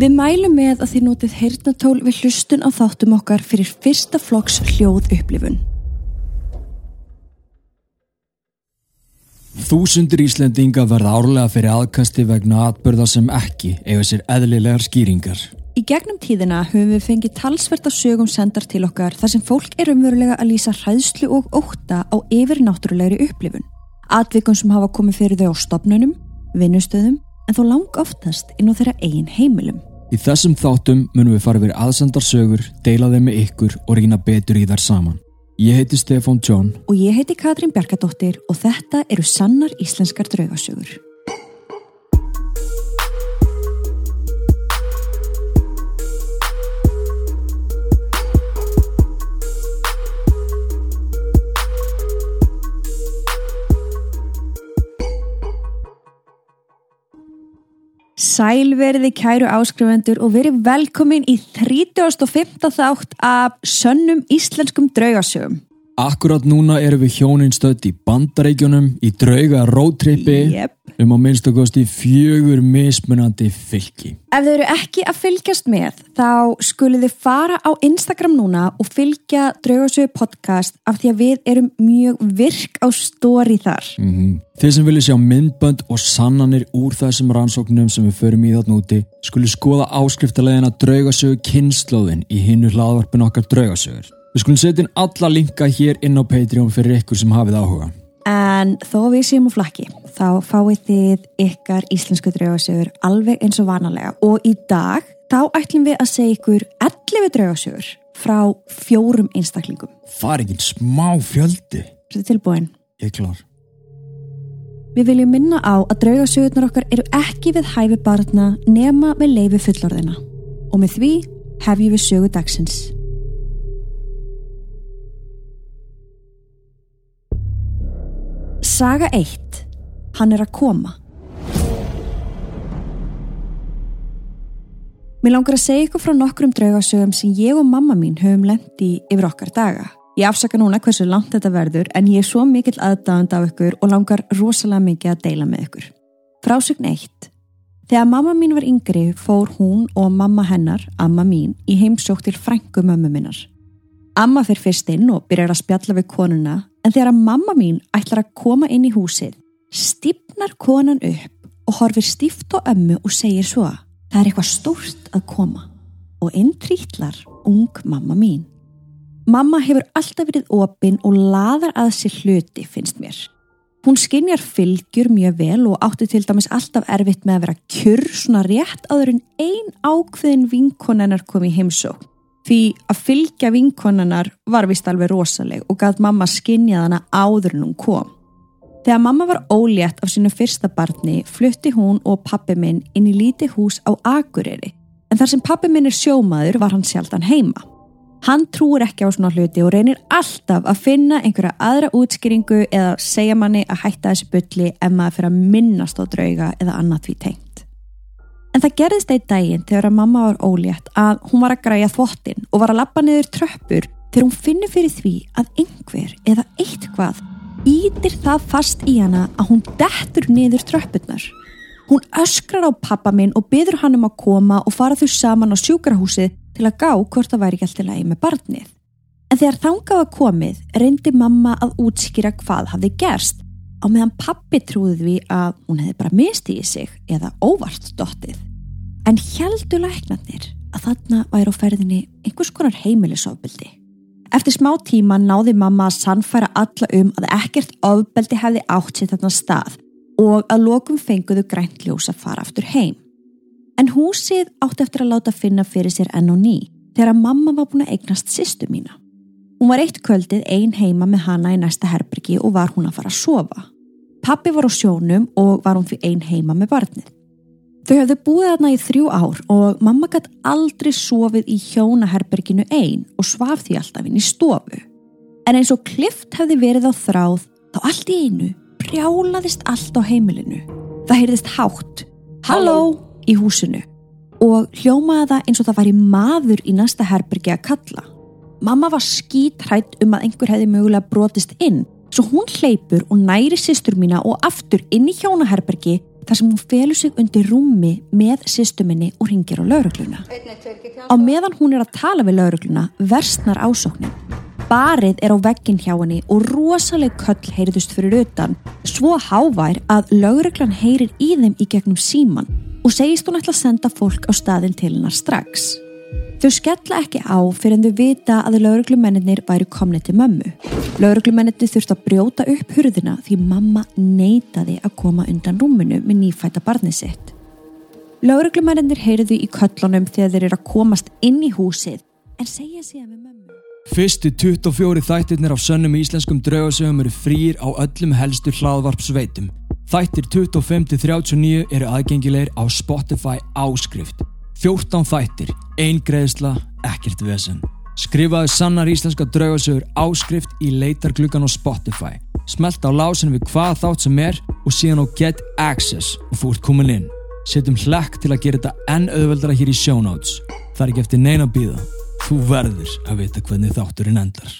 Við mælum með að þið notið heyrnatól við hlustun á þáttum okkar fyrir fyrsta flokks hljóð upplifun. Þúsundur Íslendinga verða árlega fyrir aðkasti vegna atbyrða sem ekki eiga sér eðlilegar skýringar. Í gegnum tíðina höfum við fengið talsverta sögum sendar til okkar þar sem fólk er umverulega að lýsa hræðslu og óta á yfirnáttúrulegri upplifun. Atvikum sem hafa komið fyrir þau á stopnunum, vinnustöðum en þó lang oftast inn á þeirra eigin heimilum. Í þessum þáttum munum við fara fyrir aðsendarsögur, deila þeim með ykkur og rýna betur í þær saman. Ég heiti Stefan John Og ég heiti Katrín Bjarkadóttir og þetta eru sannar íslenskar draugasögur. Sælverði kæru áskrifendur og verið velkomin í 35. þátt af sönnum íslenskum draugasögum. Akkurat núna erum við hjónin stödd í bandaríkjunum í drauga rótrippi Jep. um að minnst okkost í fjögur mismunandi fylki. Ef þau eru ekki að fylgjast með þá skulið þið fara á Instagram núna og fylgja draugasögu podcast af því að við erum mjög virk á stóri þar. Mm Þeir sem vilja sjá myndbönd og sannanir úr þessum rannsóknum sem við förum í þarna úti skuli skoða áskriftalegina draugasögu kynnslóðin í hinnu hlaðvarpin okkar draugasögur. Við skulum setja inn alla linka hér inn á Patreon fyrir ykkur sem hafið áhuga. En þó við séum á flakki þá fáið þið ykkar íslensku draugasögur alveg eins og vanalega og í dag þá ætlum við að segja ykkur 11 draugasögur frá fjórum einstaklingum. Það er ekki smá fjöldi. Þetta er tilbúin. Ég er klar. Við viljum minna á að draugasögurnar okkar eru ekki við hæfi barna nema með leifi fullorðina og með því hefjum við sögu dagsins. Saga 1. Hann er að koma. Mér langar að segja ykkur frá nokkrum draugasögum sem ég og mamma mín höfum lendi yfir okkar daga. Ég afsaka núna hversu langt þetta verður en ég er svo mikill aðdáðand af ykkur og langar rosalega mikið að deila með ykkur. Frásögn 1. Þegar mamma mín var yngri fór hún og mamma hennar, amma mín, í heimsók til frængu mömmu minnar. Amma fyrir fyrst inn og byrjar að spjalla við konuna en þegar mamma mín ætlar að koma inn í húsið stipnar konan upp og horfir stíft á ömmu og segir svo það er eitthvað stórt að koma og inn trítlar ung mamma mín. Mamma hefur alltaf verið opinn og laðar að sér hluti, finnst mér. Hún skinjar fylgjur mjög vel og átti til dæmis alltaf erfitt með að vera kjur svona rétt áður en ein ákveðin vinkonennar kom í heimsók. Því að fylgja vinkonennar var vist alveg rosaleg og gæt mamma skinjað hana áður en hún kom. Þegar mamma var ólétt af sínu fyrsta barni flutti hún og pappi minn inn í líti hús á Akureyri en þar sem pappi minn er sjómaður var hann sjaldan heima. Hann trúur ekki á svona hluti og reynir alltaf að finna einhverja aðra útskýringu eða segja manni að hætta þessi bylli ef maður fyrir að minnast á drauga eða annað því tengt. En það gerðist einn daginn þegar að mamma var ólétt að hún var að græja þvottin og var að lappa niður tröppur þegar hún finnir fyrir því að einhver eða eitthvað ítir það fast í hana að hún dettur niður tröppurnar. Hún öskrar á pappa minn og byður hann um að koma og fara þau saman á sjúkrahúsið til að gá hvort það væri ekki alltaf lægi með barnið. En þegar þangað var komið reyndi mamma að útskýra hvað hafði gerst á meðan pappi trúði því að hún hefði bara mistið í sig eða óvart dottið. En heldu læknarnir að þarna væri á ferðinni einhvers konar heimilisofbildi. Eftir smá tíma náði mamma að sannfæra alla um að ekkert ofbeldi hefði átt sér þarna stað og að lokum fenguðu grænt ljós að fara aftur heim. En húsið átti eftir að láta finna fyrir sér enn og ný þegar mamma var búin að eignast sýstu mína. Hún var eitt kvöldið ein heima með hana í næsta herbyrgi og var hún að fara að sofa. Pappi var á sjónum og var hún fyrir ein heima með barnið. Þau höfðu búið þarna í þrjú ár og mamma gætt aldrei sofið í hjónaherberginu ein og svaf því alltaf inn í stofu. En eins og klift hefði verið á þráð þá allt í einu brjálaðist allt á heimilinu. Það heyrðist hátt. Halló! í húsinu og hljómaði það eins og það væri maður í næsta herbergi að kalla. Mamma var skítrætt um að einhver hefði mögulega brotist inn svo hún hleypur og næri sýstur mína og aftur inn í hjónaherbergi þar sem hún felur sig undir rúmi með sýstuminni og ringir á laurugluna. Á meðan hún er að tala við laurugluna versnar ásóknin. Barið er á veggin hjá henni og rosaleg köll heyriðust fyrir utan, svo hávær að lauruglan heyrir í þeim í gegnum síman og segist hún ætla að senda fólk á staðin til hennar strax. Þau skella ekki á fyrir en þau vita að lauruglumennir væri komni til mömmu. Lauruglumennir þurft að brjóta upp hurðina því mamma neytaði að koma undan rúmunu með nýfæta barnið sitt. Lauruglumennir heyriðu í köllunum þegar þeir eru að komast inn í húsið en segja síðan við mömmu. Fyrstu 24 þættirnir af sönnum íslenskum draugasögum eru frýr á öllum helstu hlaðvarpsveitum. Þættir 25-39 eru aðgengilegir á Spotify áskrift. 14 þættir, ein greiðsla, ekkert vesen. Skrifaðu sannar íslenska draugasögur áskrift í leitargluggan á Spotify. Smelt á lásin við hvað þátt sem er og síðan á Get Access og ert komin inn. Setjum hlekk til að gera þetta enn auðveldara hér í show notes. Það er ekki eftir neina býða. Þú verður að vita hvernig þátturinn endar.